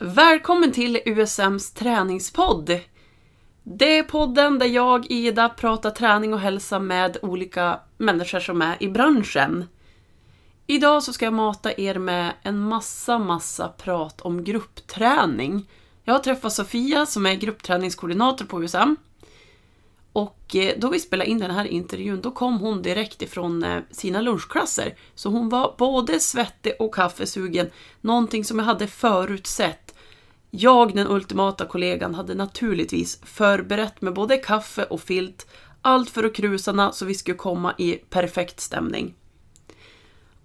Välkommen till USMs träningspodd. Det är podden där jag, Ida, pratar träning och hälsa med olika människor som är i branschen. Idag så ska jag mata er med en massa, massa prat om gruppträning. Jag har träffat Sofia som är gruppträningskoordinator på USM. Och eh, då vi spelade in den här intervjun, då kom hon direkt ifrån eh, sina lunchklasser. Så hon var både svettig och kaffesugen, någonting som jag hade förutsett. Jag, den ultimata kollegan, hade naturligtvis förberett med både kaffe och filt, allt för att krusarna så vi skulle komma i perfekt stämning.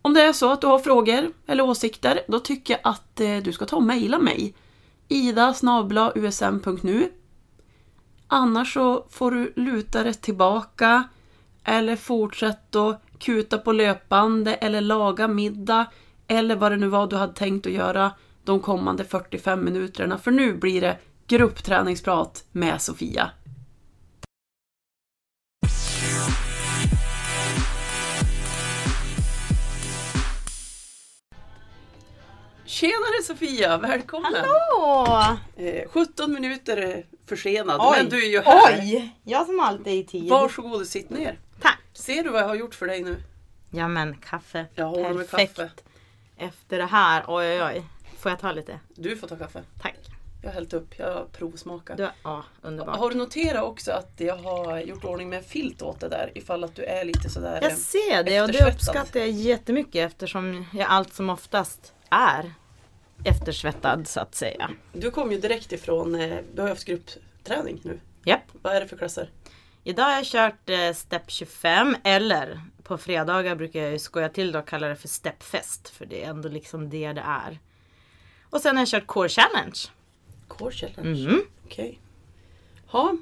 Om det är så att du har frågor eller åsikter, då tycker jag att eh, du ska ta och mejla mig. ida usm.nu Annars så får du luta dig tillbaka eller fortsätta kuta på löpande eller laga middag eller vad det nu var du hade tänkt att göra de kommande 45 minuterna. För nu blir det gruppträningsprat med Sofia. Tjenare Sofia, välkommen! Hallå! Eh, 17 minuter försenad, Oj. men du är ju här. Oj! Jag som alltid är i tid. Varsågod och sitt ner. Tack! Ser du vad jag har gjort för dig nu? Ja men kaffe. Jag håller med Perfekt. kaffe. Efter det här, oj oj oj. Får jag ta lite? Du får ta kaffe. Tack. Jag har hällt upp, jag har provsmakat. Du, ja, underbart. Har du noterat också att jag har gjort ordning med en filt åt det där ifall att du är lite sådär... Jag ser det och det uppskattar jag jättemycket eftersom jag allt som oftast är eftersvettad så att säga. Du kom ju direkt ifrån, eh, vi har ju haft gruppträning nu. Japp. Vad är det för klasser? Idag har jag kört eh, Step 25 eller på fredagar brukar jag ju skoja till det och kalla det för Stepfest. För det är ändå liksom det det är. Och sen har jag kört Core Challenge. Core challenge. Mm. Okej. Ja.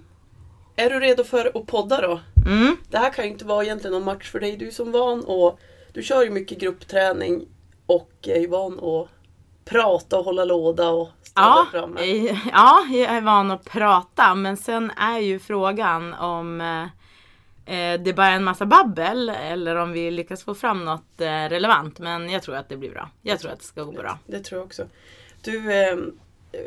Är du redo för att podda då? Mm. Det här kan ju inte vara egentligen någon match för dig. Du är som van och du kör ju mycket gruppträning och är ju van att prata och hålla låda och stå Ja, där framme. ja, jag är van att prata men sen är ju frågan om eh, eh, det bara är en massa babbel eller om vi lyckas få fram något eh, relevant. Men jag tror att det blir bra. Jag tror att det ska gå bra. Det tror jag också. Du, eh,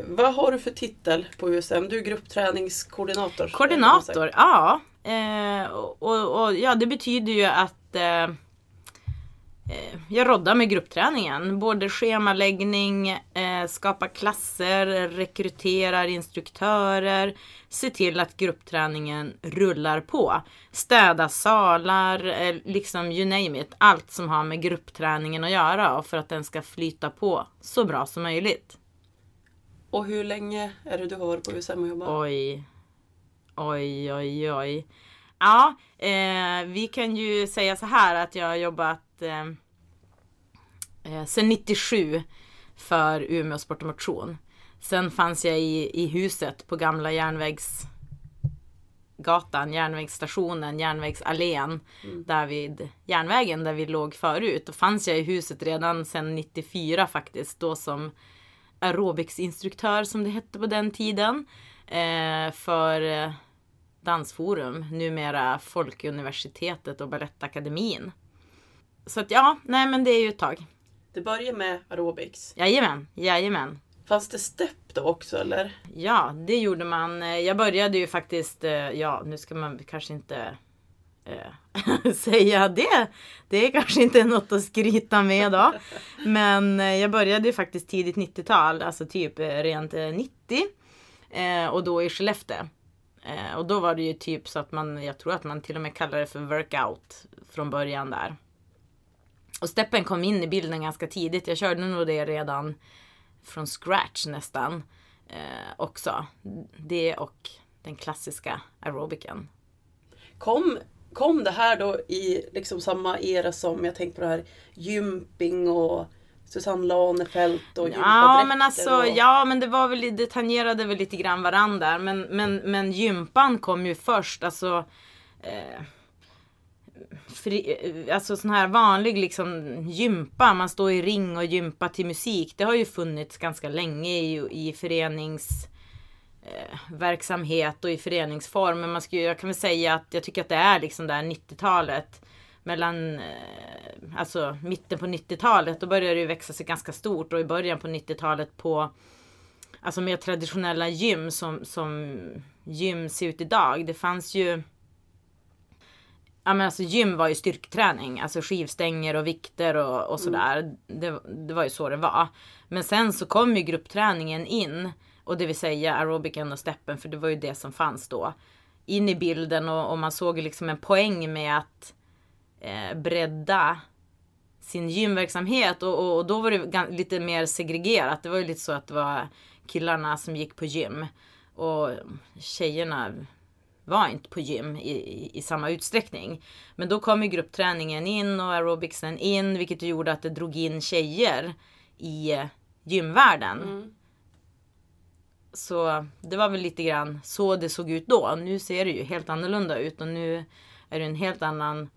vad har du för titel på USM? Du är gruppträningskoordinator. Koordinator, ja. Eh, och, och, och ja, det betyder ju att eh, eh, jag roddar med gruppträningen. Både schemaläggning, eh, skapa klasser, rekryterar instruktörer, se till att gruppträningen rullar på. Städa salar, eh, liksom you name it. Allt som har med gruppträningen att göra och för att den ska flyta på så bra som möjligt. Och hur länge är det du har varit på USM och jobbat? Oj. Oj, oj, oj. Ja, eh, vi kan ju säga så här att jag har jobbat eh, eh, sedan 97 för Umeå Sport och Motion. Sen fanns jag i, i huset på gamla järnvägsgatan, järnvägsstationen, järnvägsallén. Där vid järnvägen där vi låg förut. Då fanns jag i huset redan sedan 94 faktiskt. Då som aerobicsinstruktör som det hette på den tiden. Eh, för eh, Dansforum, numera Folkuniversitetet och Balettakademin. Så att ja, nej men det är ju ett tag. Det börjar med aerobics. Jajamän, jajamän. Fanns det step då också eller? Ja, det gjorde man. Jag började ju faktiskt, eh, ja nu ska man kanske inte eh, säga det. Det är kanske inte något att skryta med då. Men eh, jag började ju faktiskt tidigt 90-tal, alltså typ rent eh, 90. Eh, och då i Skellefteå. Eh, och då var det ju typ så att man, jag tror att man till och med kallade det för workout från början där. Och steppen kom in i bilden ganska tidigt. Jag körde nog det redan från scratch nästan. Eh, också. Det och den klassiska aerobiken. Kom, kom det här då i liksom samma era som jag tänkte på det här gymping och Susanne Lanefelt och Ja men alltså, och... ja men det var väl, det tangerade väl lite grann varandra. Men, men, men gympan kom ju först. Alltså, eh, fri, eh, alltså sån här vanlig liksom gympa. Man står i ring och gympa till musik. Det har ju funnits ganska länge i, i förenings eh, verksamhet och i föreningsform. Men man ju- jag kan väl säga att jag tycker att det är liksom där 90-talet. Mellan, eh, alltså mitten på 90-talet, då började det växa sig ganska stort och i början på 90-talet på alltså mer traditionella gym som, som gym ser ut idag. Det fanns ju Ja men alltså gym var ju styrketräning, alltså skivstänger och vikter och, och sådär. Mm. Det, det var ju så det var. Men sen så kom ju gruppträningen in. Och det vill säga aerobicen och steppen, för det var ju det som fanns då. In i bilden och, och man såg liksom en poäng med att eh, bredda sin gymverksamhet. Och, och, och, då var det lite mer segregerat. Det var ju lite så att det var killarna som gick på gym. Och tjejerna var inte på gym i, i, i, samma utsträckning. Men då kom ju gruppträningen in och aerobicsen in, vilket gjorde att det drog in tjejer i gymvärlden. Mm. Så det var väl lite grann så det såg ut då. Nu ser det ju helt annorlunda ut och nu är det en helt annan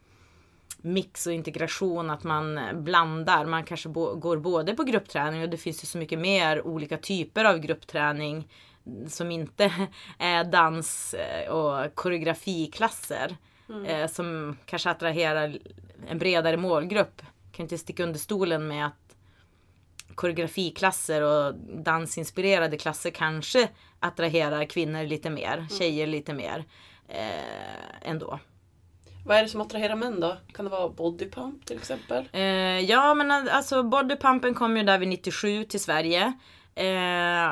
mix och integration, att man blandar. Man kanske går både på gruppträning och det finns ju så mycket mer olika typer av gruppträning som inte är dans eh, och koreografiklasser. Mm. Eh, som kanske attraherar en bredare målgrupp. Kan inte sticka under stolen med att koreografiklasser och dansinspirerade klasser kanske attraherar kvinnor lite mer, mm. tjejer lite mer eh, ändå. Vad är det som attraherar män då? Kan det vara bodypump till exempel? Eh, ja men alltså bodypumpen kom ju där vid 97 till Sverige. Eh,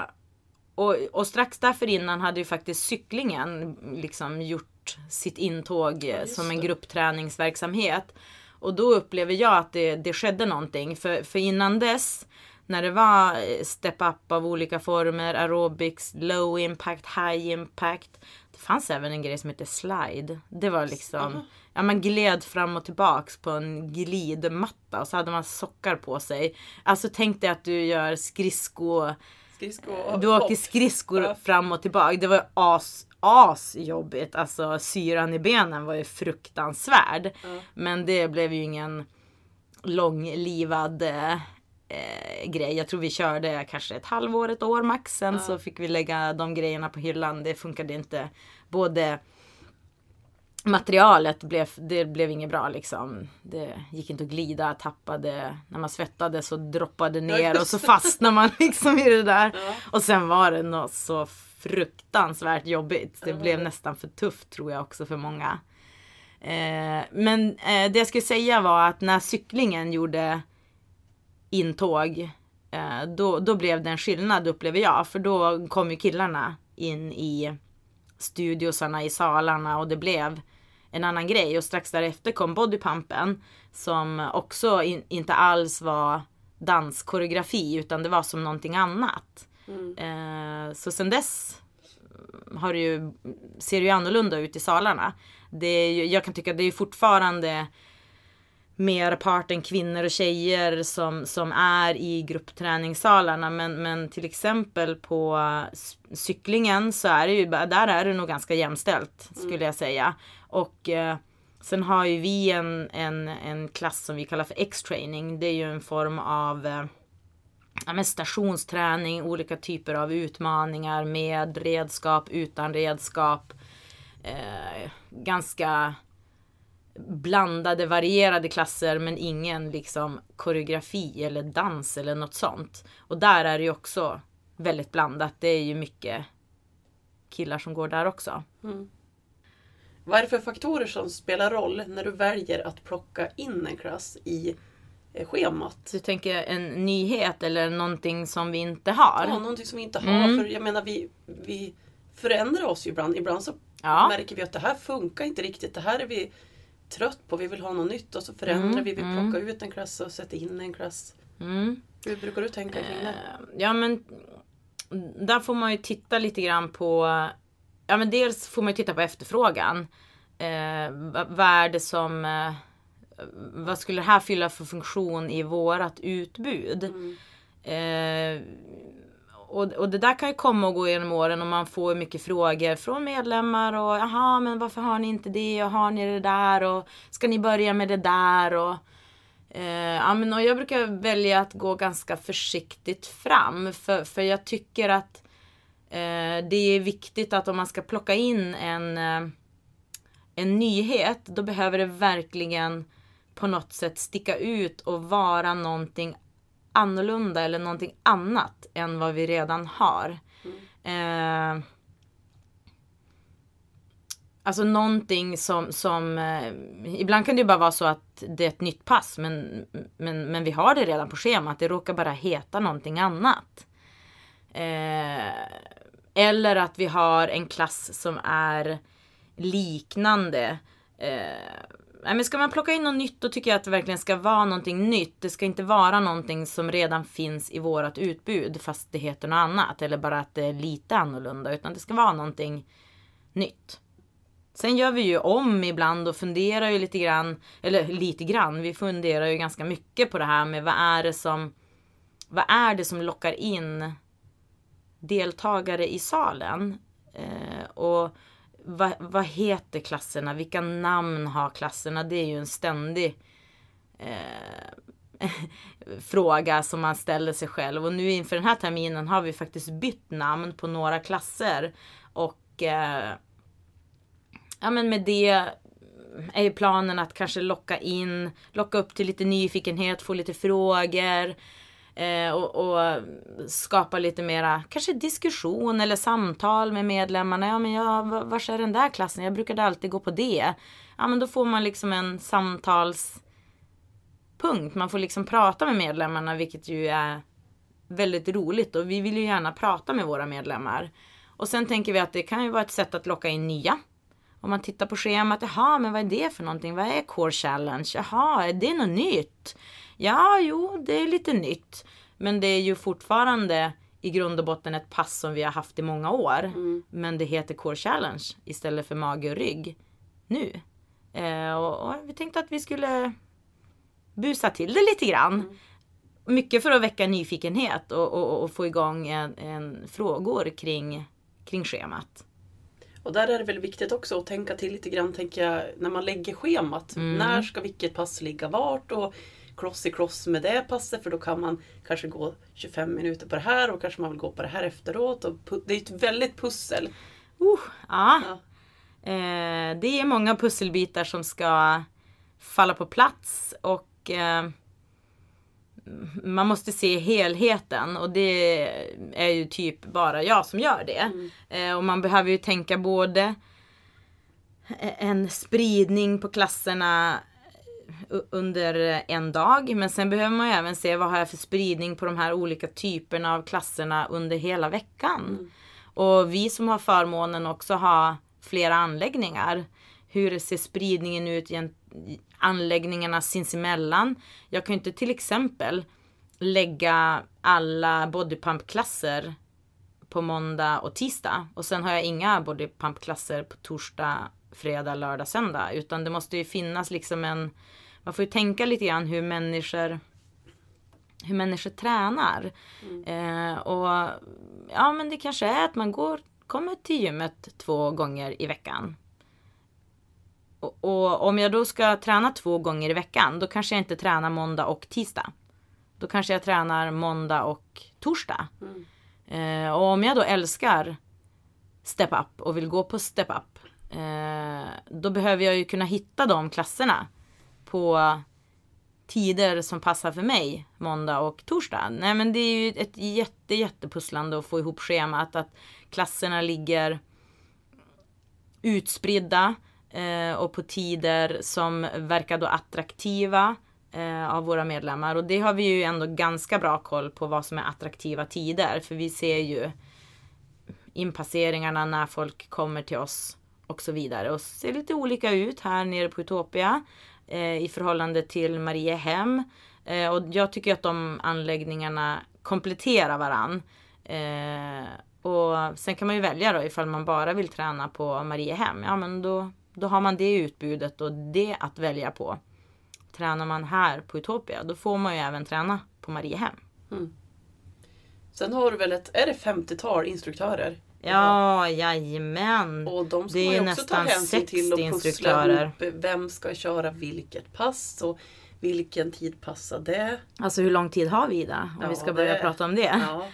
och, och strax därför innan hade ju faktiskt cyklingen liksom gjort sitt intåg ja, som en gruppträningsverksamhet. Och då upplever jag att det, det skedde någonting. För, för innan dess när det var eh, step up av olika former, aerobics, low impact, high impact. Det fanns även en grej som heter slide. Det var liksom, ja man gled fram och tillbaks på en glidmatta och så hade man sockar på sig. Alltså tänk dig att du gör skridsko Skridsko du åker skridskor fram och tillbaka. Det var as, as jobbigt. Alltså syran i benen var ju fruktansvärd. Mm. Men det blev ju ingen långlivad eh, grej. Jag tror vi körde kanske ett halvår, ett år max. Sen mm. så fick vi lägga de grejerna på hyllan. Det funkade inte. Både materialet blev, det blev inget bra liksom. Det gick inte att glida, tappade, när man svettades så droppade ner och så fastnade man liksom i det där. Och sen var det något så fruktansvärt jobbigt. Det blev nästan för tufft tror jag också för många. Eh, men eh, det jag skulle säga var att när cyklingen gjorde intåg eh, då, då blev det en skillnad upplever jag. För då kom ju killarna in i studiosarna i salarna och det blev en annan grej. Och strax därefter kom bodypumpen som också in, inte alls var danskoreografi utan det var som någonting annat. Mm. Eh, så sen dess har det ju, ser det ju annorlunda ut i salarna. Det är ju, jag kan tycka att det är fortfarande merparten kvinnor och tjejer som, som är i gruppträningssalarna. Men, men till exempel på cyklingen så är det ju, där är det nog ganska jämställt skulle mm. jag säga. Och eh, sen har ju vi en, en, en klass som vi kallar för X-training. Det är ju en form av eh, ja, stationsträning, olika typer av utmaningar med redskap, utan redskap. Eh, ganska blandade, varierade klasser men ingen liksom koreografi eller dans eller något sånt. Och där är det ju också väldigt blandat. Det är ju mycket killar som går där också. Mm. Vad är det för faktorer som spelar roll när du väljer att plocka in en klass i eh, schemat? Du tänker en nyhet eller någonting som vi inte har? Ja, någonting som vi inte har. Mm. För jag menar vi, vi förändrar oss ju ibland. Ibland så ja. märker vi att det här funkar inte riktigt. Det här är vi trött på. Vi vill ha något nytt och så förändrar mm. vi. Vi mm. plockar ut en klass och sätter in en klass. Mm. Hur brukar du tänka kring det? Eh, ja men där får man ju titta lite grann på Ja men dels får man ju titta på efterfrågan. Eh, vad är det som eh, vad skulle det här fylla för funktion i vårat utbud? Mm. Eh, och, och det där kan ju komma och gå genom åren och man får mycket frågor från medlemmar och jaha men varför har ni inte det och har ni det där och ska ni börja med det där och eh, ja, men, och jag brukar välja att gå ganska försiktigt fram för, för jag tycker att det är viktigt att om man ska plocka in en, eh, en nyhet då behöver det verkligen på något sätt sticka ut och vara någonting annorlunda eller någonting annat än vad vi redan har. Eh, Alltså någonting som, som eh, ibland kan det ju bara vara så att det är ett nytt pass men, men, men vi har det redan på schemat. Det råkar bara heta någonting annat. Eh, eller att vi har en klass som är liknande. Eh, men ska man plocka in något nytt då tycker jag att det verkligen ska vara någonting nytt. Det ska inte vara någonting som redan finns i vårat utbud fast det heter något annat. Eller bara att det är lite annorlunda. Utan det ska vara någonting nytt. Sen gör vi ju om ibland och funderar ju lite grann, eller lite grann, vi funderar ju ganska mycket på det här med vad är det som, vad är det som lockar in deltagare i salen? Eh, och vad, vad heter klasserna? Vilka namn har klasserna? Det är ju en ständig eh, fråga som man ställer sig själv. Och nu inför den här terminen har vi faktiskt bytt namn på några klasser. Och eh, ja men med det är ju planen att kanske locka in, locka upp till lite nyfikenhet, få lite frågor. Eh, och, och, skapa lite mera, kanske diskussion eller samtal med medlemmarna. Ja men jag, vars är den där klassen? Jag brukade alltid gå på det. Ja men då får man liksom en samtalspunkt. Man får liksom prata med medlemmarna vilket ju är väldigt roligt och vi vill ju gärna prata med våra medlemmar. Och sen tänker vi att det kan ju vara ett sätt att locka in nya om man tittar på schemat, jaha, men vad är det för någonting? Vad är Core Challenge? Jaha, är det något nytt? Ja, jo, det är lite nytt. Men det är ju fortfarande i grund och botten ett pass som vi har haft i många år. Mm. Men det heter Core Challenge istället för mage och rygg nu. Eh, och, och, vi tänkte att vi skulle busa till det lite grann. Mm. Mycket för att väcka nyfikenhet och, och, och få igång en, en frågor kring, kring schemat. Och där är det väl viktigt också att tänka till lite grann, tänker jag, när man lägger schemat. Mm. När ska vilket pass ligga vart? Och kloss i kloss med det passet för då kan man kanske gå 25 minuter på det här och kanske man vill gå på det här efteråt. Och det är ett väldigt pussel. Uh, ja. ja. Eh, det är många pusselbitar som ska falla på plats och eh, man måste se helheten och det är ju typ bara jag som gör det. Mm. Eh, och man behöver ju tänka både en spridning på klasserna under en dag. Men sen behöver man ju även se vad har jag för spridning på de här olika typerna av klasserna under hela veckan. Mm. Och vi som har förmånen också ha flera anläggningar. Hur ser spridningen ut anläggningarna sinsemellan. Jag kan ju inte till exempel lägga alla bodypump-klasser på måndag och tisdag och sen har jag inga bodypump-klasser på torsdag, fredag, lördag, söndag. Utan det måste ju finnas liksom en... Man får ju tänka lite grann hur människor hur människor tränar. Mm. Eh, och ja men det kanske är att man går, kommer till gymmet två gånger i veckan. Och, och, om jag då ska träna två gånger i veckan, då kanske jag inte tränar måndag och tisdag. Då kanske jag tränar måndag och torsdag. Mm. Eh, och om jag då älskar Step Up och vill gå på Step Up. Eh, då behöver jag ju kunna hitta de klasserna på tider som passar för mig måndag och torsdag. Nej men det är ju ett jätte jättepusslande att få ihop schemat. Att klasserna ligger utspridda Eh, och på tider som verkar då attraktiva eh, av våra medlemmar. Och det har vi ju ändå ganska bra koll på vad som är attraktiva tider. För vi ser ju inpasseringarna när folk kommer till oss och så vidare. Och ser lite olika ut här nere på Utopia eh, i förhållande till Mariehem. Eh, och jag tycker att de anläggningarna kompletterar varann. Eh, och sen kan man ju välja då ifall man bara vill träna på Mariehem. Ja men då då har man det utbudet och det att välja på. Tränar man här på Utopia då får man ju även träna på Mariehem. Mm. Sen har du väl ett, är det 50-tal instruktörer? Ja, jajamän. Och de ska det man ju också ta hänsyn till och pussla ihop. Vem ska köra vilket pass och vilken tid passar det? Alltså hur lång tid har vi Ida? Om ja, vi ska börja det... prata om det. Ja.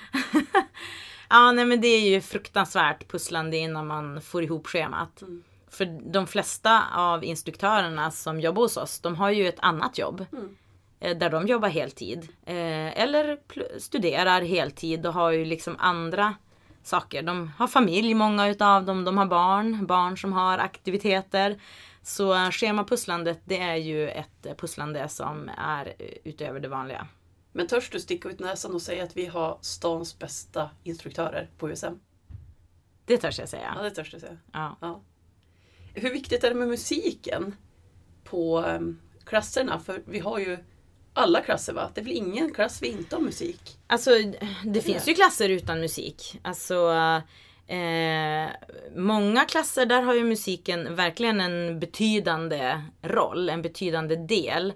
ja, nej men det är ju fruktansvärt pusslande innan man får ihop schemat. Mm. För de flesta av instruktörerna som jobbar hos oss, de har ju ett annat jobb. Mm. eh, där de jobbar heltid. Eh, eller studerar heltid och har ju liksom andra saker. De har familj, många utav dem. De har barn, barn som har aktiviteter. Så schemapusslandet det är ju ett pusslande som är utöver det vanliga. Men törs du sticka ut näsan och säga att vi har stans bästa instruktörer på USM? Det törs jag Ja, säga. det törs du säga. Ja. Ja. Hur viktigt är det med musiken på um, klasserna? För vi har ju alla klasser va? Det är väl ingen klass vi inte har musik? Alltså det finns ju klasser utan musik. Alltså eh, Många klasser där har ju musiken verkligen en betydande roll, en betydande del.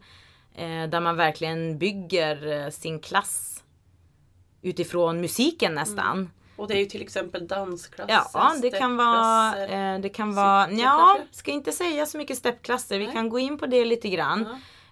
Eh, där man verkligen bygger eh, sin klass utifrån musiken nästan. Och det är ju till exempel dansklasser, Ja, det kan vara, eh, det kan vara, ja, ska inte säga så mycket steppklasser. Vi Nej. kan gå in på det lite grann.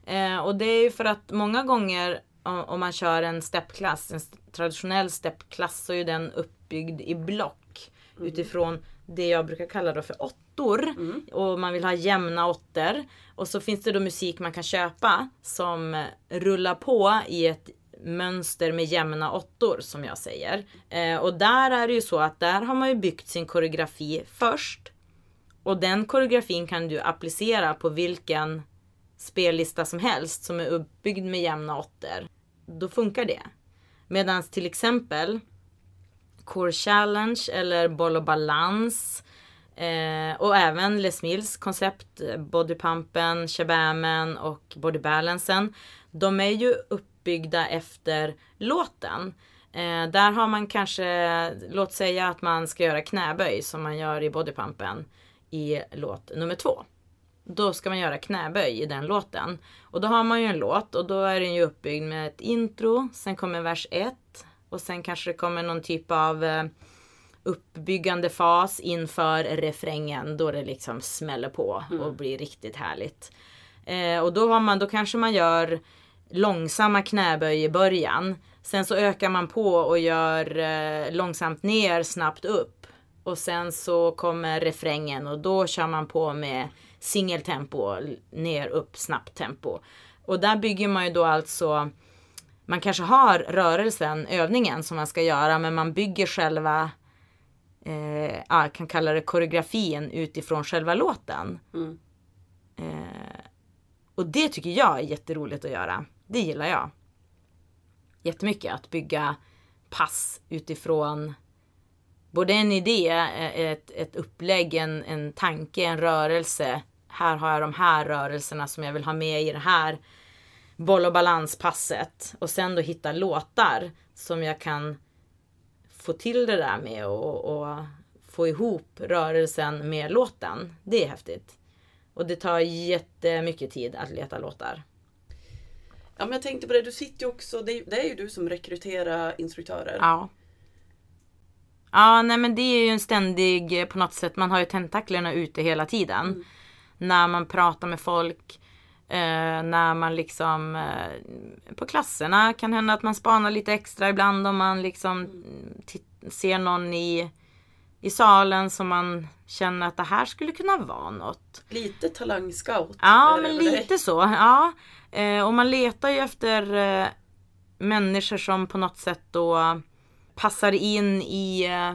Eh, och det är ju för att många gånger om, man kör en steppklass, en traditionell steppklass, så är den uppbyggd i block utifrån det jag brukar kalla då för åttor. Och man vill ha jämna åttor. Och så finns det då musik man kan köpa som rullar på i ett mönster med jämna åttor som jag säger. Eh, och där är det ju så att där har man ju byggt sin koreografi först. Och den koreografin kan du applicera på vilken spellista som helst som är uppbyggd med jämna åttor. Då funkar det. Medan till exempel Core Challenge eller Boll och Balans eh, och även Les Mills koncept Bodypumpen, Shabamen och Bodybalansen. De är ju uppbyggda efter låten. Eh, där har man kanske, låt säga att man ska göra knäböj som man gör i Bodypumpen i låt nummer två då ska man göra knäböj i den låten. Och då har man ju en låt och då är den ju uppbyggd med ett intro, sen kommer vers 1 och sen kanske det kommer någon typ av eh, uppbyggande fas inför refrängen då det liksom smäller på och blir riktigt härligt. Eh, och då, har man, då kanske man gör långsamma knäböj i början. Sen så ökar man på och gör eh, långsamt ner, snabbt upp. Och sen så kommer refrängen och då kör man på med singeltempo, ner, upp, snabbt tempo. Och där bygger man ju då alltså man kanske har rörelsen, övningen som man ska göra, men man bygger själva, eh, ja, jag kan kalla det koreografin utifrån själva låten. Mm. Eh, och det tycker jag är jätteroligt att göra. Det gillar jag. Jättemycket att bygga pass utifrån både en idé, eh, ett, ett upplägg, en, en tanke, en rörelse. Här har jag de här rörelserna som jag vill ha med i det här boll och balanspasset. Och sen då hitta låtar som jag kan få till det där med och, och få ihop rörelsen med låten. Det är häftigt. Och det tar jättemycket tid att leta låtar. Ja, men jag tänkte på det, du sitter ju också, det är, det är ju du som rekryterar instruktörer. Ja. Ja, nej men det är ju en ständig, eh, på något sätt, man har ju tentaklerna ute hela tiden. När man pratar med folk, eh, när man liksom eh, på klasserna kan hända att man spanar lite extra ibland om man liksom tit- ser någon i, i salen som man känner att det här skulle kunna vara något. Lite talangscout. Ja, men dig. lite så. Ja. Eh, och man letar ju efter eh, människor som på något sätt då passar in i eh,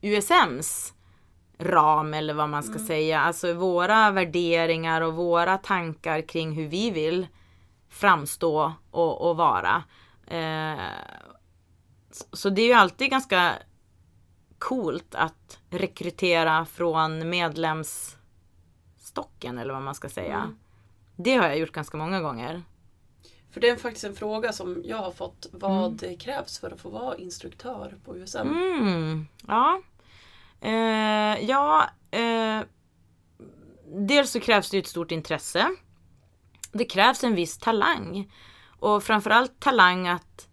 USMs ram eller vad man ska säga. Alltså våra värderingar och våra tankar kring hur vi vill framstå och, och vara. Eh, så- så det är ju alltid ganska coolt att rekrytera från medlemsstocken eller vad man ska säga. Mm. Det har jag gjort ganska många gånger. För det är faktiskt en fråga som jag har fått. Vad krävs för att få vara instruktör på USM? Mm, ja. Eh, ja, eh, dels så krävs det ett stort intresse. Det krävs en viss talang. Och framförallt talang att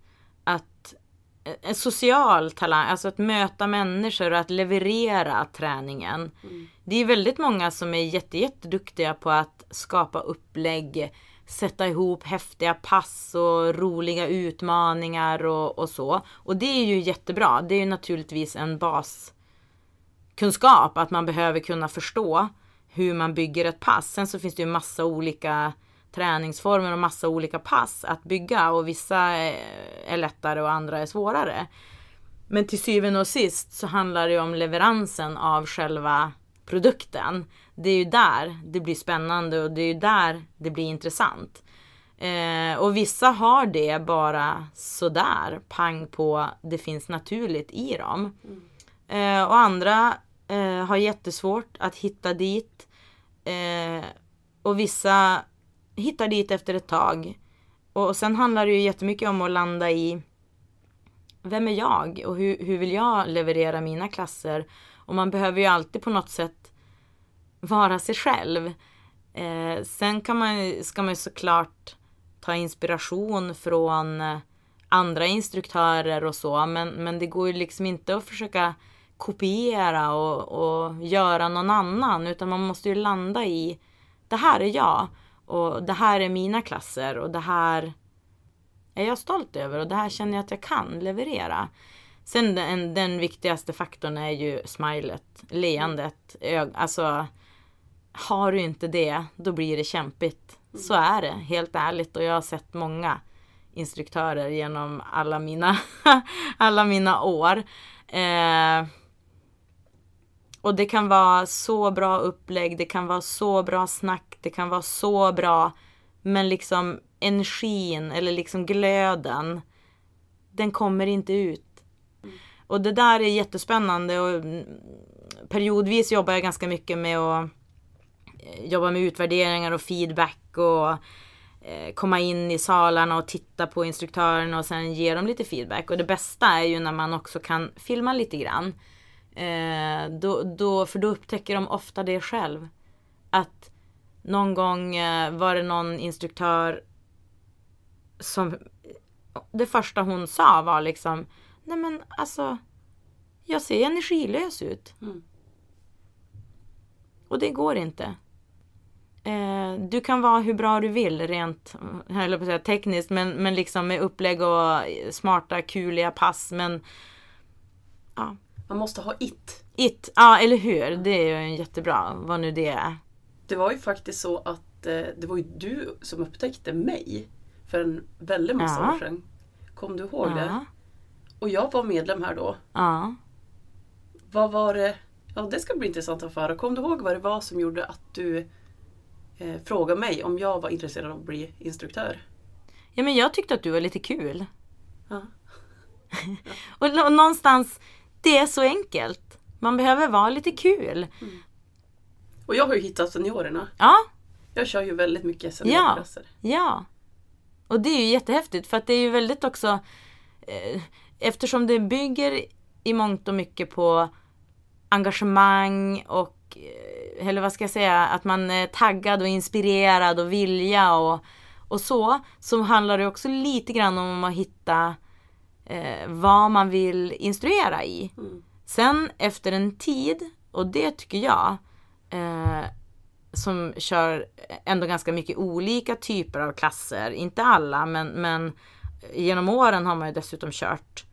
en social talang, alltså att möta människor och att leverera träningen. Det är väldigt många som är jätte, jätteduktiga på att skapa upplägg, sätta ihop häftiga pass och roliga utmaningar och, och så. Och det är ju jättebra. Det är ju naturligtvis en baskunskap att man behöver kunna förstå hur man bygger ett pass. Sen så finns det ju massa olika träningsformer och massa olika pass att bygga och vissa eh, är, lättare och andra är svårare. Men till syvende och sist så handlar det om leveransen av själva produkten. Det är ju där det blir spännande och det är ju där det blir intressant. Eh, och vissa har det bara sådär, pang på, det finns naturligt i dem. Eh, och andra eh, har jättesvårt att hitta dit. Eh, och vissa hittar dit efter ett tag. Och sen handlar det ju jättemycket om att landa i vem är jag och hur, hur vill jag leverera mina klasser? Och man behöver ju alltid på något sätt vara sig själv. Eh, sen kan man, ska man ju såklart ta inspiration från andra instruktörer och så, men, men det går ju liksom inte att försöka kopiera och, och göra någon annan, utan man måste ju landa i det här är jag och det här är mina klasser och det här är jag stolt över och det här känner jag att jag kan leverera. Sen den, den viktigaste faktorn är ju smilet, leendet. Ög, alltså, har du inte det, då blir det kämpigt. Så är det, helt ärligt. Och jag har sett många instruktörer genom alla mina, alla mina år. Eh, och det kan vara så bra upplägg, det kan vara så bra snack, det kan vara så bra. Men liksom energin eller liksom glöden, den kommer inte ut. Och det där är jättespännande och mm, periodvis jobbar jag ganska mycket med att eh, jobba med utvärderingar och feedback och eh, komma in i salarna och titta på instruktörerna och sen ge dem lite feedback. Och det bästa är ju när man också kan filma lite grann. Eh, då, då, för då upptäcker de ofta det själv. Att någon gång var det någon instruktör som det första hon sa var liksom Nej men alltså Jag ser energilös ut. Mm. Och det går inte. Eh, du kan vara hur bra du vill rent eller på säga, tekniskt men, men liksom med upplägg och smarta kuliga pass men ja. Man måste ha it. It, ja eller hur. Det är ju en jättebra, vad nu det är. Det var ju faktiskt så att eh, det var ju du som upptäckte mig för en väldigt massa ja. år sedan. Kom du ihåg ja. det? Och jag var medlem här då. Ja. Vad var det? Ja, det ska bli intressant att få höra. Kom du ihåg vad det var som gjorde att du eh, frågade mig om jag var intresserad av att bli instruktör? Ja, men jag tyckte att du var lite kul. Ja. och, och någonstans, det är så enkelt. Man behöver vara lite kul. Mm. Och jag har ju hittat seniorerna. Ja. Jag kör ju väldigt mycket seniorklasser. Ja. ja. Och det är ju jättehäftigt för att det är ju väldigt också eh, Eftersom det bygger i mångt och mycket på engagemang och eh, eller vad ska jag säga, att man är taggad och inspirerad och vilja och, och så. Så handlar det också lite grann om att hitta eh, vad man vill instruera i. Mm. Sen efter en tid, och det tycker jag, eh, som kör ändå ganska mycket olika typer av klasser. Inte alla, men, men genom åren har man ju dessutom kört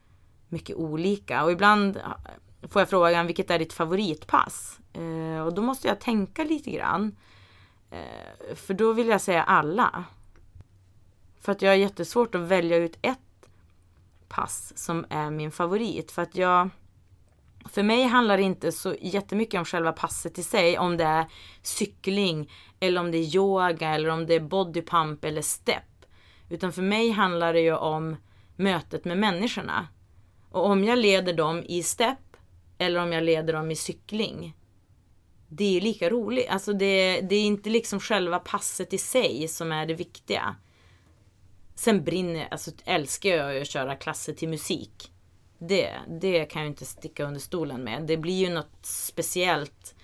mycket olika. Och ibland får jag frågan, vilket är ditt favoritpass? Eh, och då måste jag tänka lite grann. Eh, för då vill jag säga alla. För att jag har jättesvårt att välja ut ett pass som är min favorit. För att jag för mig handlar det inte så jättemycket om själva passet i sig, om det är cykling eller om det är yoga eller om det är bodypump eller step. Utan för mig handlar det ju om mötet med människorna. Och om jag leder dem i step eller om jag leder dem i cykling. Det är lika roligt. Alltså det, det är inte liksom själva passet i sig som är det viktiga. Sen brinner alltså älskar jag att köra klasser till musik. Det, det kan jag inte sticka under stolen med. Det blir ju något speciellt.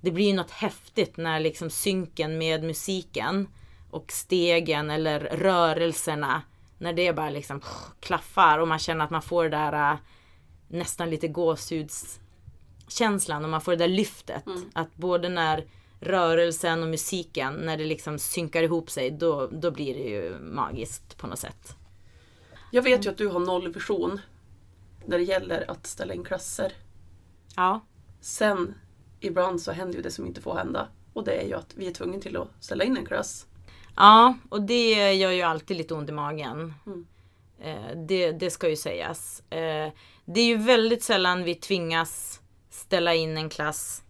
Det blir ju något häftigt när liksom synken med musiken och stegen eller rörelserna när det bara liksom klaffar och man känner att man får det där äh, nästan lite gåshudskänslan och man får det där lyftet. Mm. Att både när rörelsen och musiken, när det liksom synkar ihop sig, då, då blir det ju magiskt på något sätt. Jag vet ju att du har nollvision när det gäller att ställa in klasser. Ja. Sen ibland så händer ju det som inte får hända. Och det är ju att vi är tvungna till att ställa in en klass. Ja, och det gör ju alltid lite ont i magen. Mm. Eh, det, det ska ju sägas. Eh, det är ju väldigt sällan vi tvingas ställa in en klass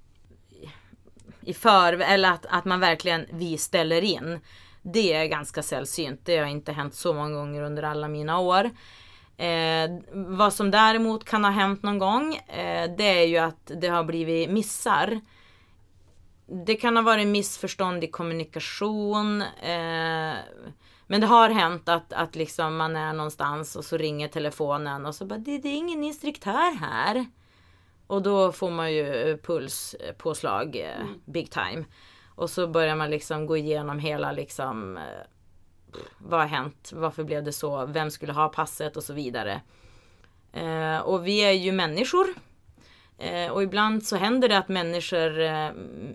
i förväg, eller att, att man verkligen vi ställer in. Det är ganska sällsynt. Det har inte hänt så många gånger under alla mina år. Eh, vad som däremot kan ha hänt någon gång, eh, det är ju att det har blivit missar. Det kan ha varit missförstånd i kommunikation. Eh, men det har hänt att, att liksom man är någonstans och så ringer telefonen och så bara det, det är ingen instruktör här. Och då får man ju pulspåslag eh, mm. big time. Och så börjar man liksom gå igenom hela liksom eh, vad har hänt? Varför blev det så? Vem skulle ha passet och så vidare. Eh, och vi är ju människor. Eh, och ibland så händer det att människor eh,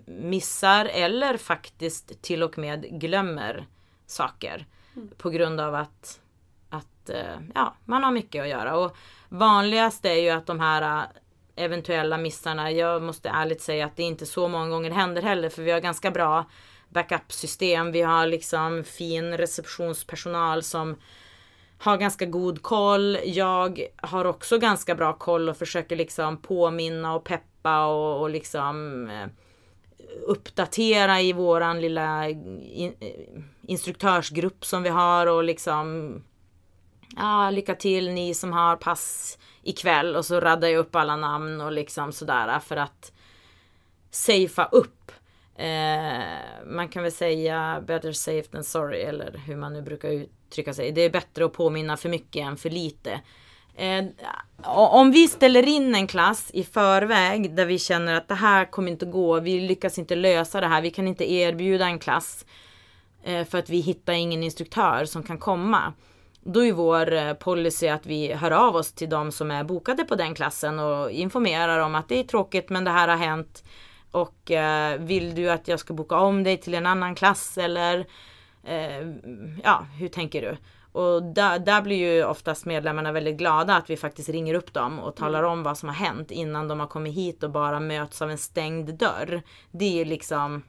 missar eller faktiskt till och med glömmer saker. Mm. På grund av att, att eh, ja, man har mycket att göra. Och vanligast är ju att de här eh, eventuella missarna, jag måste ärligt säga att det är inte så många gånger det händer heller för vi har ganska bra backup-system. Vi har liksom fin receptionspersonal som har ganska god koll. Jag har också ganska bra koll och försöker liksom påminna och peppa och, och liksom eh, uppdatera i våran lilla in, eh, instruktörsgrupp som vi har och liksom ah, lycka till ni som har pass ikväll och så raddar jag upp alla namn och liksom sådär för att safea upp. Eh, man kan väl säga better safe than sorry eller hur man nu brukar uttrycka sig. Det är bättre att påminna för mycket än för lite. Eh, om vi ställer in en klass i förväg där vi känner att det här kommer inte gå, vi lyckas inte lösa det här, vi kan inte erbjuda en klass eh, för att vi hittar ingen instruktör som kan komma. Då är vår eh, policy att vi hör av oss till de som är bokade på den klassen och informerar om att det är tråkigt men det här har hänt. Och eh, vill du att jag ska boka om dig till en annan klass eller eh, ja, hur tänker du? Och där, där blir ju oftast medlemmarna väldigt glada att vi faktiskt ringer upp dem och talar om vad som har hänt innan de har kommit hit och bara möts av en stängd dörr. Det är liksom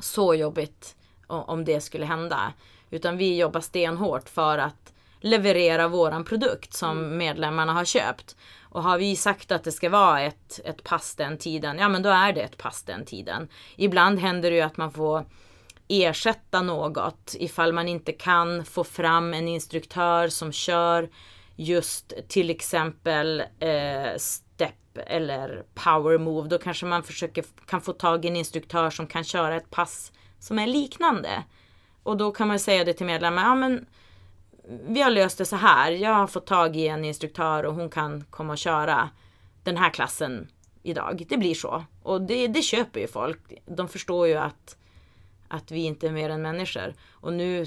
så jobbigt om det skulle hända. Utan vi jobbar stenhårt för att leverera våran produkt som mm. medlemmarna har köpt. Och har vi sagt att det ska vara ett, ett pass den tiden, ja men då är det ett pass den tiden. Ibland händer det ju att man får ersätta något ifall man inte kan få fram en instruktör som kör just till exempel eh, step eller power move. Då kanske man försöker, kan få tag i en instruktör som kan köra ett pass som är liknande. Och då kan man säga det till medlemmar, ja men vi har löst det så här. Jag har fått tag i en instruktör och hon kan komma och köra den här klassen idag. Det blir så. Och det, det köper ju folk. De förstår ju att, att vi inte är mer än människor. Och nu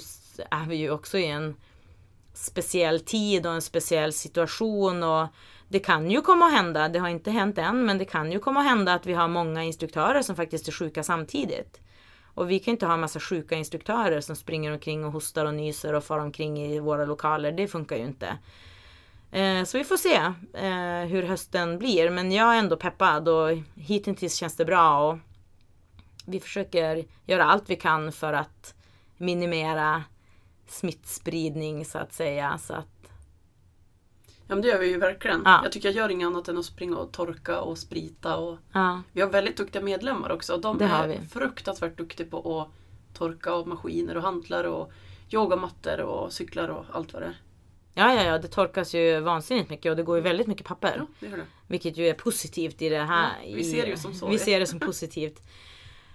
är vi ju också i en speciell tid och en speciell situation. Och det kan ju komma att hända, det har inte hänt än, men det kan ju komma att hända att vi har många instruktörer som faktiskt är sjuka samtidigt. Och vi kan inte ha en massa sjuka instruktörer som springer omkring och hostar och nyser och far omkring i våra lokaler. Det funkar ju inte. Eh, så vi får se eh, hur hösten blir. Men jag är ändå peppad och hittills känns det bra. Och vi försöker göra allt vi kan för att minimera smittspridning så att säga. Så att Ja men det gör vi ju verkligen. Ja. Jag tycker jag gör inget annat än att springa och torka och sprita. Och ja. Vi har väldigt duktiga medlemmar också. De det är fruktansvärt duktiga på att torka och maskiner och hantlar och yogamattor och cyklar och allt vad det är. Ja, ja, ja, det torkas ju vansinnigt mycket och det går ju väldigt mycket papper. Ja, det det. Vilket ju är positivt i det här. Ja, vi ser det ju som så. Vi ser det som positivt.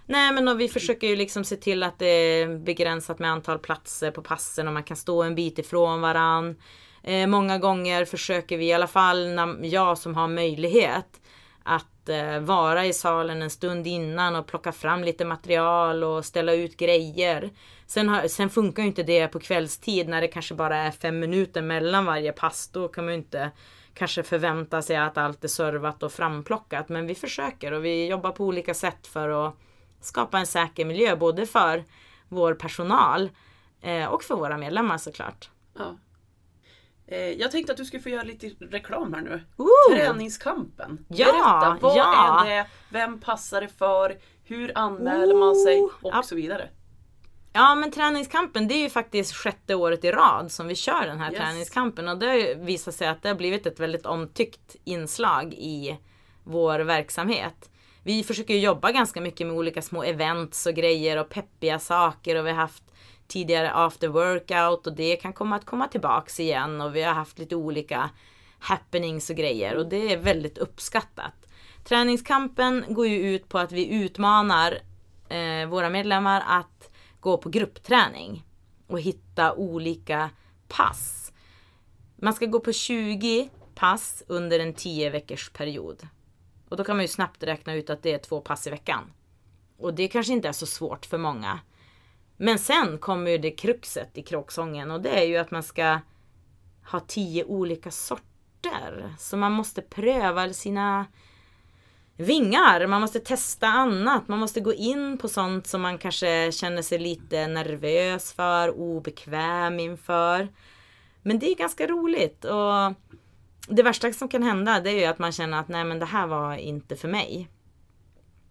Nej men och vi försöker ju liksom se till att det är begränsat med antal platser på passen och man kan stå en bit ifrån varann. Eh, många gånger försöker vi i alla fall, när jag som har möjlighet, att eh, vara i salen en stund innan och plocka fram lite material och ställa ut grejer. Sen, har, sen funkar ju inte det på kvällstid när det kanske bara är fem minuter mellan varje pass. Då kan man ju inte kanske förvänta sig att allt är servat och framplockat. Men vi försöker och vi jobbar på olika sätt för att skapa en säker miljö både för vår personal eh, och för våra medlemmar såklart. Ja. Eh, jag tänkte att du skulle få göra lite reklam här nu. Ooh. Träningskampen. Ja, Berätta, vad ja. är det? Vem passar det för? Hur anmäler man sig? Och så vidare. Ja men träningskampen det är ju faktiskt sjätte året i rad som vi kör den här Yes. träningskampen och det har visat sig att det har blivit ett väldigt omtyckt inslag i vår verksamhet. Vi försöker jobba ganska mycket med olika små events och grejer och peppiga saker och vi har haft tidigare after workout och det kan komma att komma tillbaks igen och vi har haft lite olika happenings och grejer och det är väldigt uppskattat. Träningskampen går ju ut på att vi utmanar eh, våra medlemmar att gå på gruppträning och hitta olika pass. Man ska gå på 20 pass under en 10 veckors period. Och då kan man ju snabbt räkna ut att det är två pass i veckan. Och det kanske inte är så svårt för många. Men sen kommer ju det kruxet i kråksången och det är ju att man ska ha 10 olika sorter. Så man måste pröva sina vingar. Man måste testa annat. Man måste gå in på sånt som man kanske känner sig lite nervös för, obekväm inför. Men det är ganska roligt och det värsta som kan hända det är ju att man känner att nej men det här var inte för mig.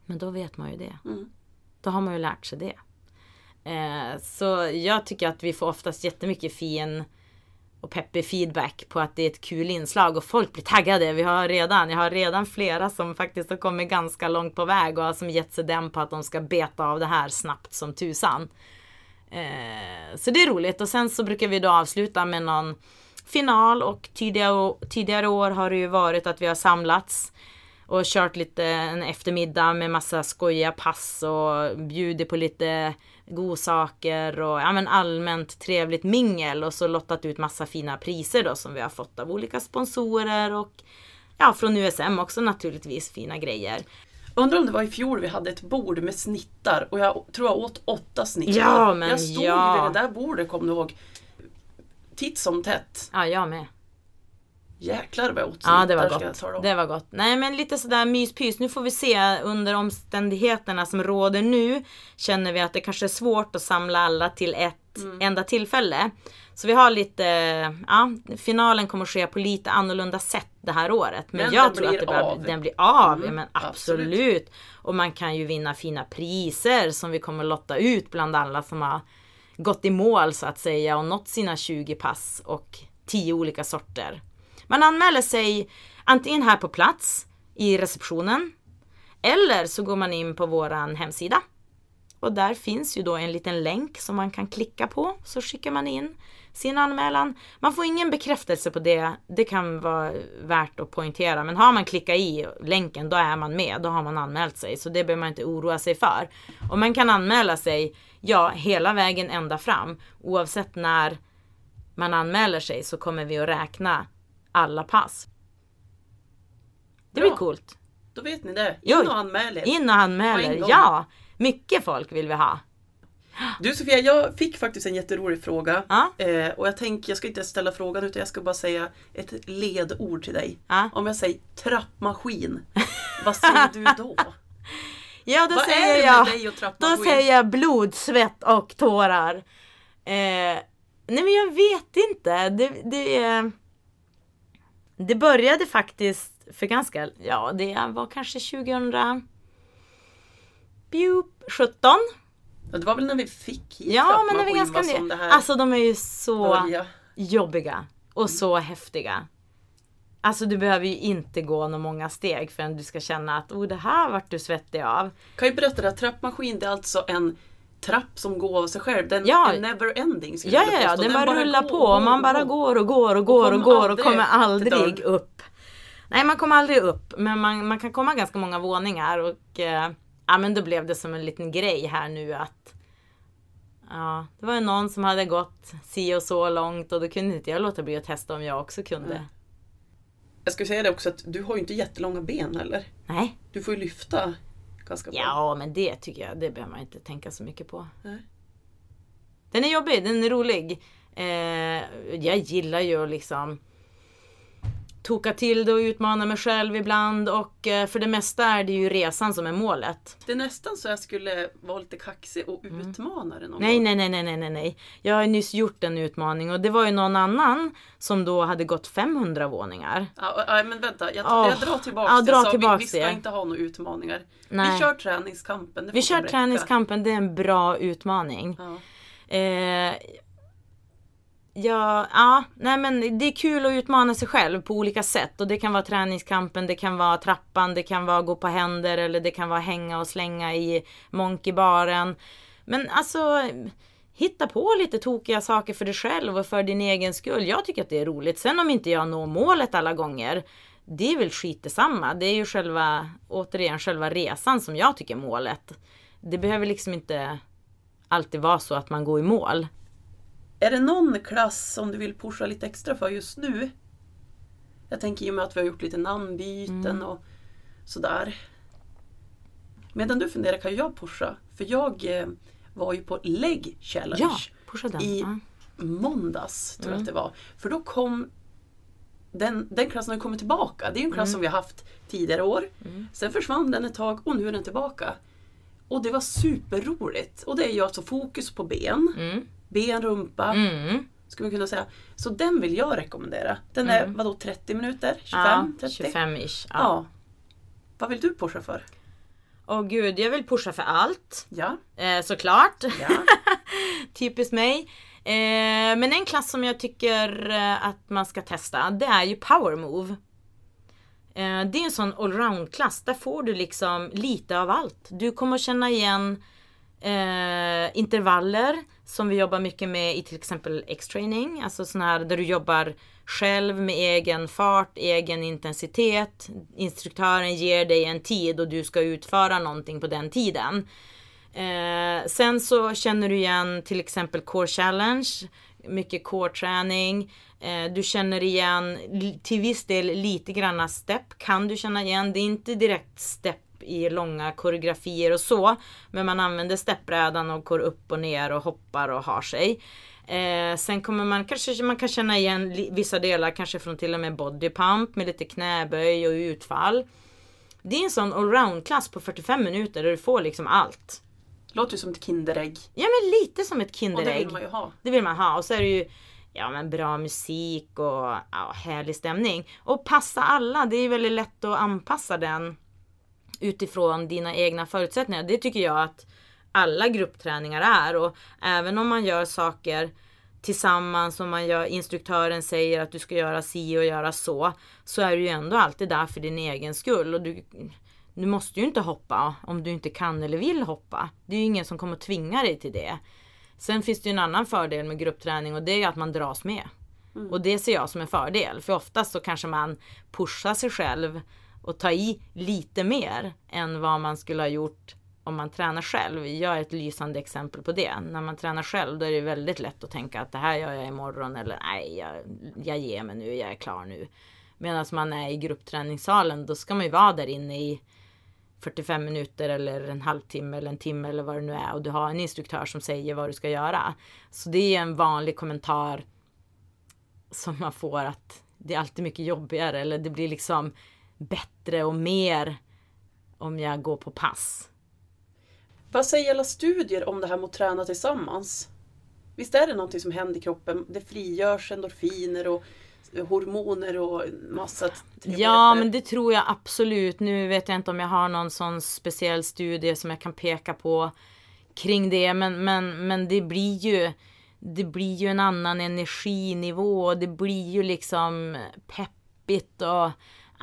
Men då vet man ju det. Mm. Då har man ju lärt sig det. Eh, så jag tycker att vi får oftast jättemycket fin och peppig feedback på att det är ett kul inslag och folk blir taggade. Vi har redan, jag har redan flera som faktiskt har kommit ganska långt på väg och har som gett sig den på att de ska beta av det här snabbt som tusan. Eh, så det är roligt och sen så brukar vi då avsluta med någon final och tidigare, tidigare år har det ju varit att vi har samlats och kört lite en eftermiddag med massa skojiga pass och bjudit på lite godsaker och ja, men allmänt trevligt mingel och så lottat ut massa fina priser då som vi har fått av olika sponsorer och ja, från USM också naturligtvis fina grejer. Undrar om det var i fjol vi hade ett bord med snittar och jag tror jag åt åtta snittar. Ja, men jag stod ja. vid det där bordet, kommer du ihåg. Titt som tätt. Ja, jag med. Jäklar vad jag Ja, det var gott. Det var gott. Nej, men lite sådär myspys. Nu får vi se under omständigheterna som råder nu. Känner vi att det kanske är svårt att samla alla till ett Mm. enda tillfälle. Så vi har lite, ja, finalen kommer att ske på lite annorlunda sätt det här året. Men, Men jag tror att det börjar, av. den blir av. Mm, ja, men absolut. absolut. Och man kan ju vinna fina priser som vi kommer lotta ut bland alla som har gått i mål så att säga och nått sina 20 pass och 10 olika sorter. Man anmäler sig antingen här på plats i receptionen eller så går man in på våran hemsida. Och där finns ju då en liten länk som man kan klicka på. Så skickar man in sin anmälan. Man får ingen bekräftelse på det. Det kan vara värt att poängtera. Men har man klickat i länken då är man med. Då har man anmält sig. Så det behöver man inte oroa sig för. Och man kan anmäla sig, ja, hela vägen ända fram. Oavsett när man anmäler sig så kommer vi att räkna alla pass. Det blir Bra. coolt. Då vet ni det. In och anmäl er. In och en gång. Ja, mycket folk vill vi ha. Du Sofia, jag fick faktiskt en jätterolig fråga. Ja. Eh, och jag tänker, jag ska inte ställa frågan utan jag ska bara säga ett ledord till dig. Ja. Om jag säger trappmaskin, vad säger du då? Ja, då vad är säger jag, då säger jag blod, svett och tårar. Eh, nej men jag vet inte. Det, det, eh, det började faktiskt för ganska, ja det var kanske 2017. Ja, det var väl när vi fick hit Ja men det var ganska vad som ny. det här Alltså de är ju så började. jobbiga och så häftiga. Alltså du behöver ju inte gå några många steg förrän du ska känna att oh, det här vart du svettig av. Kan ju berätta det, här, trappmaskin det är alltså en trapp som går av sig själv. Den Ja. är never ending skulle Ja, jag ja, ja, påstå. den bara rullar på och och man bara och går och går och går och kommer går och kommer aldrig upp. Nej, man kommer aldrig upp, men man, man kan komma ganska många våningar och eh, ja, men då blev det som en liten grej här nu att ja, det var ju någon som hade gått si och så långt och då kunde inte jag låta bli att testa om jag också kunde. Nej. Jag skulle säga det också att du har ju inte jättelånga ben heller. Nej. Du får ju lyfta ganska bra. Ja, men det tycker jag, det behöver man inte tänka så mycket på. Nej. Den är jobbig, den är rolig. Eh, jag gillar ju liksom toka till det och utmana mig själv ibland och eh, för det mesta är det ju resan som är målet. Det är nästan så jag skulle vara lite kaxig och utmana det någon Mm. Nej, gång. nej, nej, nej, nej, nej, nej. Jag har nyss gjort en utmaning och det var ju någon annan som då hade gått 500 våningar. Ja, men vänta, jag, jag drar tillbaka Ja, dra Så tillbaks vi, vi ska det. inte ha några utmaningar. Nej. Vi kör träningskampen. Vi kör träningskampen, det är en bra utmaning. Ja. Eh, Ja, ja, nej men det är kul att utmana sig själv på olika sätt och det kan vara träningskampen, det kan vara trappan, det kan vara gå på händer eller det kan vara hänga och slänga i monkeybaren. Men alltså hitta på lite tokiga saker för dig själv och för din egen skull. Jag tycker att det är roligt. Sen om inte jag når målet alla gånger, det är väl skit detsamma. Det är ju själva, återigen, själva resan som jag tycker är målet. Det behöver liksom inte alltid vara så att man går i mål. Är det någon klass som du vill pusha lite extra för just nu? Jag tänker i och med att vi har gjort lite namnbyten Mm. och sådär. Medan du funderar kan jag pusha. För jag eh, var ju på Leg Challenge Ja, pusha den. i Ja. måndags, tror jag Mm. att det var. För då kom den, den klassen har kommit tillbaka. Det är en klass som vi har haft tidigare år. Mm. Sen försvann den ett tag och nu är den tillbaka. Och det var superroligt. Och det är ju alltså fokus på ben, Mm. Ben, rumpa, Mm. skulle man kunna säga. Så den vill jag rekommendera. Den är Mm. vadå 30 minuter? 25? Ja, 30? 25-ish. Ja. Ja. Vad vill du pusha för? Åh gud, jag vill pusha för allt. Ja. Eh, såklart. Ja. Typiskt mig. Eh, men en klass som jag tycker eh, att man ska testa, det är ju Power Move. Eh, det är en sån allround-klass. Där får du liksom lite av allt. Du kommer känna igen eh, intervaller som vi jobbar mycket med i till exempel X-training. Alltså sån här där du jobbar själv med egen fart, egen intensitet. Instruktören ger dig en tid och du ska utföra någonting på den tiden. Eh, sen så känner du igen till exempel Core Challenge, mycket core-träning. Eh, du känner igen till viss del lite granna step kan du känna igen. Det är inte direkt step i långa koreografier och så. Men man använder steppbrädan och går upp och ner och hoppar och har sig. Eh, sen kommer man kanske, man kan känna igen vissa delar kanske från till och med body pump med lite knäböj och utfall. Det är en sån allround-klass på 45 minuter där du får liksom allt. Låter ju som ett Kinderägg. Ja men lite som ett Och det Kinderägg. vill man ju ha. Det vill man ha. Och så är det ju ja, men bra musik och ja, härlig stämning. Och passa alla. Det är väldigt lätt att anpassa den utifrån dina egna förutsättningar. Det tycker jag att alla gruppträningar är. Och även om man gör saker tillsammans och man gör, instruktören säger att du ska göra si och göra så. Så är du ju ändå alltid där för din egen skull. Och du, du måste ju inte hoppa om du inte kan eller vill hoppa. Det är ju ingen som kommer att tvinga dig till det. Sen finns det ju en annan fördel med gruppträning och det är att man dras med. Och det ser jag som en fördel. För oftast så kanske man pushar sig själv och ta i lite mer än vad man skulle ha gjort om man tränar själv. Jag är ett lysande exempel på det. När man tränar själv då är det väldigt lätt att tänka att det här gör jag imorgon eller nej, jag, jag ger mig nu, jag är klar nu. Medan man är i gruppträningssalen då ska man ju vara där inne i 45 minuter eller en halvtimme eller en timme eller vad det nu är och du har en instruktör som säger vad du ska göra. Så det är en vanlig kommentar som man får att det är alltid mycket jobbigare eller det blir liksom bättre och mer om jag går på pass. Vad säger alla studier om det här med att träna tillsammans? Visst är det någonting som händer i kroppen? Det frigörs endorfiner och hormoner och massa. Ja, men det tror jag absolut. Nu vet jag inte om jag har någon sån speciell studie som jag kan peka på kring det, men, men, men det blir ju det blir ju en annan energinivå och det blir ju liksom peppigt och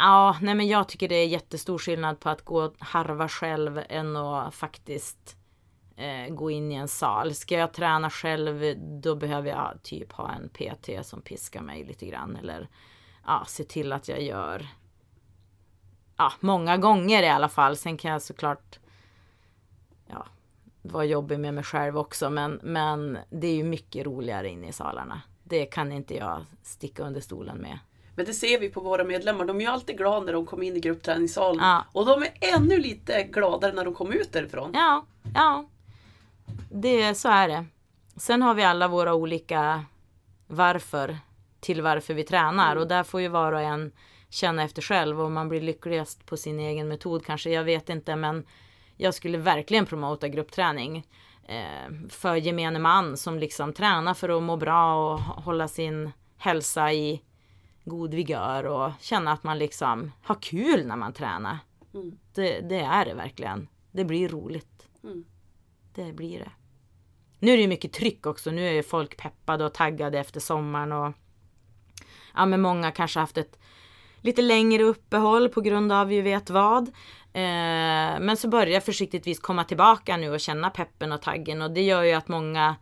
ja, nej men jag tycker det är jättestor skillnad på att gå och harva själv än att faktiskt eh, gå in i en sal. Ska jag träna själv då behöver jag typ ha en PT som piskar mig lite grann eller ja, se till att jag gör ja, många gånger i alla fall. Sen kan jag såklart ja, vara jobbig med mig själv också men, men det är ju mycket roligare inne i salarna. Det kan inte jag sticka under stolen med. Men det ser vi på våra medlemmar. De är ju alltid glada när de kommer in i gruppträningssalen. Ja. Och de är ännu lite gladare när de kommer ut därifrån. Ja, ja. Det, så är det. Sen har vi alla våra olika varför till varför vi tränar och där får ju var och en känna efter själv och man blir lyckligast på sin egen metod kanske. Jag vet inte men jag skulle verkligen promota gruppträning eh, för gemene man som liksom tränar för att må bra och hålla sin hälsa i god vigör och känna att man liksom har kul när man tränar. Mm. Det, det är det verkligen. Det blir roligt. Mm. Det blir det. Nu är det mycket tryck också. Nu är folk peppade och taggade efter sommaren och ja, men många kanske haft ett lite längre uppehåll på grund av vi vet vad. Eh, men så börjar försiktigtvis komma tillbaka nu och känna peppen och taggen och det gör ju att många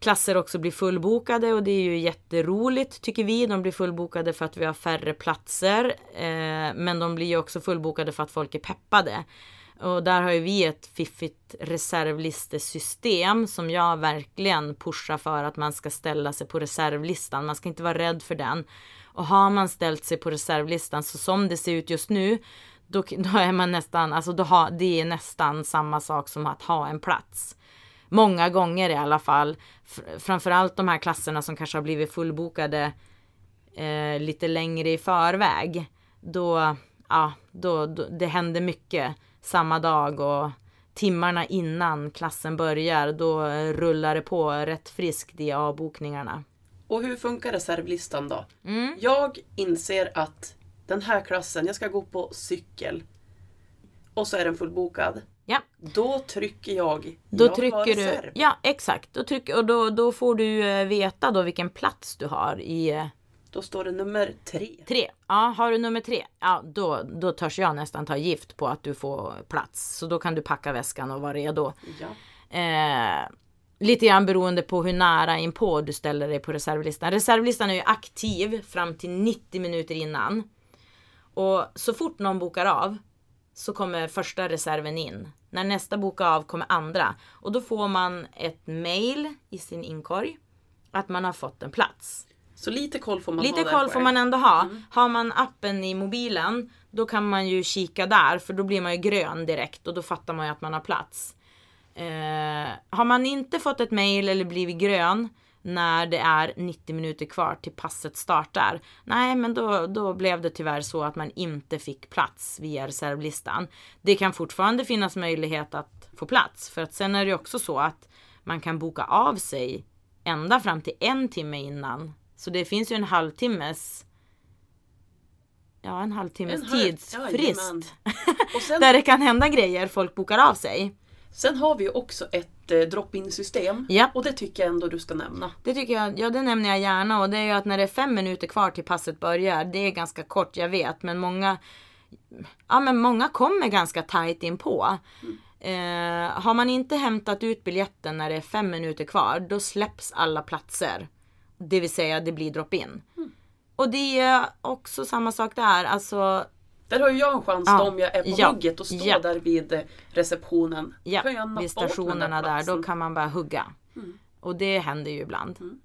klasser också blir fullbokade och det är ju jätteroligt tycker vi. De blir fullbokade för att vi har färre platser. Eh, men de blir ju också fullbokade för att folk är peppade. Och där har ju vi ett fiffigt reservlistesystem som jag verkligen pushar för att man ska ställa sig på reservlistan. Man ska inte vara rädd för den. Och har man ställt sig på reservlistan så som det ser ut just nu då, då är man nästan, alltså då har, det är nästan samma sak som att ha en plats. Många gånger i alla fall. Framförallt de här klasserna som kanske har blivit fullbokade eh, lite längre i förväg. Då, ja, då, då, det händer mycket samma dag och timmarna innan klassen börjar, då rullar det på rätt friskt i avbokningarna. Och hur funkar reservlistan då? Mm. Jag inser att den här klassen, jag ska gå på cykel. Och så är den fullbokad. Ja. Då trycker jag Då jag trycker du, ja exakt, då trycker, och då, då får du eh, veta då vilken plats du har i eh, Då står det nummer tre. tre. Ja, har du nummer tre, ja då, då törs jag nästan ta gift på att du får plats. Så då kan du packa väskan och vara redo. Ja. Eh, lite grann beroende på hur nära inpå du ställer dig på reservlistan. Reservlistan är ju aktiv fram till 90 minuter innan. Och så fort någon bokar av så kommer första reserven in. När nästa bokar av kommer andra. Och då får man ett mail i sin inkorg att man har fått en plats. Så lite koll får man Lite ha där koll får man ändå ha. Har man appen i mobilen, då kan man ju kika där för då blir man ju grön direkt och då fattar man ju att man har plats. Eh, har man inte fått ett mail eller blivit grön när det är 90 minuter kvar till passet startar. Nej, men då, då blev det tyvärr så att man inte fick plats via reservlistan. Det kan fortfarande finnas möjlighet att få plats för att sen är det också så att man kan boka av sig ända fram till en timme innan. Så det finns ju en halvtimmes Ja, en halvtimmes tidsfrist. Sen, Där det kan hända grejer, folk bokar av sig. Sen har vi också ett eh, drop-in system. Ja. Och det tycker jag ändå du ska nämna. Det tycker jag, ja det nämner jag gärna och det är ju att när det är fem minuter kvar till passet börjar, det är ganska kort, jag vet, men många Ja men många kommer ganska tajt in på. Eh, har man inte hämtat ut biljetten när det är fem minuter kvar, då släpps alla platser. Det vill säga det blir drop-in. Och det är också samma sak där, alltså Där har ju jag en chans Ja. då om jag är på Ja. hugget och står Ja. där vid eh, receptionen. Ja, kan jag vid stationerna där, då platsen. kan man bara hugga. Mm. Och det händer ju ibland. Mm.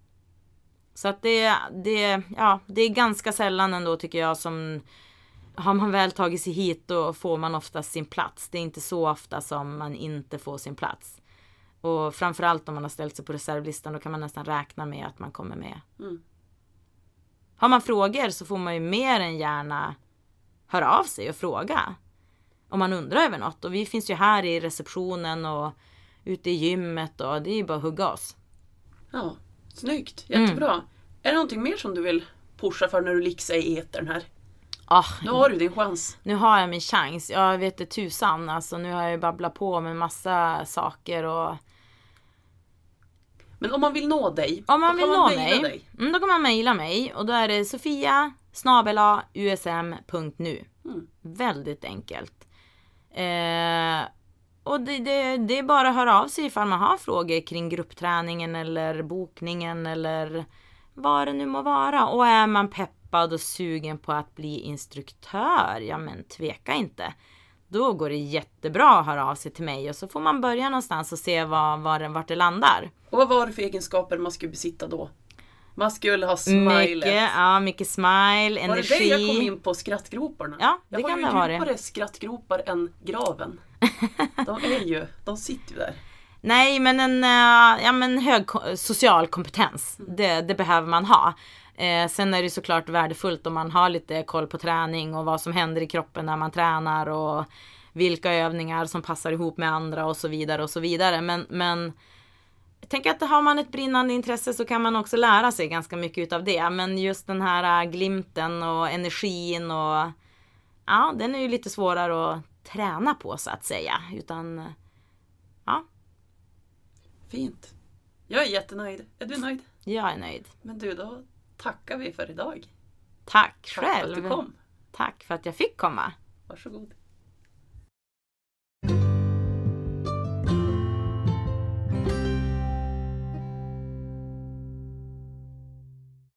Så att det, det, ja, det är ganska sällan ändå tycker jag som har man väl tagit sig hit då får man oftast sin plats. Det är inte så ofta som man inte får sin plats. Och framförallt om man har ställt sig på reservlistan då kan man nästan räkna med att man kommer med. Mm. Har man frågor så får man ju mer än gärna höra av sig och fråga. Om man undrar över något. Och vi finns ju här i receptionen och ute i gymmet och det är ju bara att hugga oss. Ja, snyggt. Mm. Jättebra. Är det någonting mer som du vill pusha för när du lixar i etern här? Ah, Nu har du din chans. nu har jag min chans. Jag vet det tusan alltså. Nu har jag ju babblat på med massa saker och Men om man vill nå dig, Om man vill kan nå mig, dig. Mm, då kan man mejla mig och då är det sofia usm.nu. Mm. Väldigt enkelt. Eh, och det, det, det är bara att höra av sig ifall man har frågor kring gruppträningen eller bokningen eller vad det nu må vara. Och är man peppad och sugen på att bli instruktör, ja men tveka inte. Då går det jättebra att höra av sig till mig och så får man börja någonstans och se vad, det- vart det landar. Och vad var det för egenskaper man skulle besitta då? Man skulle ha smilet. Mycket, ja, mycket smile, Var det det jag kom energi. in på skrattgroparna? Ja, det jag har kan ju det vara det. djupare skrattgropar än graven. De är ju, de sitter ju där. Nej, men en eh, ja, men hög social kompetens. Det, det behöver man ha. Eh, sen är det såklart värdefullt om man har lite koll på träning och vad som händer i kroppen när man tränar och vilka övningar som passar ihop med andra och så vidare och så vidare. Men, men jag tänker att har man ett brinnande intresse så kan man också lära sig ganska mycket utav det. Men just den här eh, glimten och energin och ja, den är ju lite svårare att träna på så att säga. Utan ja, Fint. Jag är jättenöjd. Är du nöjd? Jag är nöjd. Men du, då tackar vi för idag. Tack Tack för att själv. du kom. Tack för att jag fick komma. Varsågod.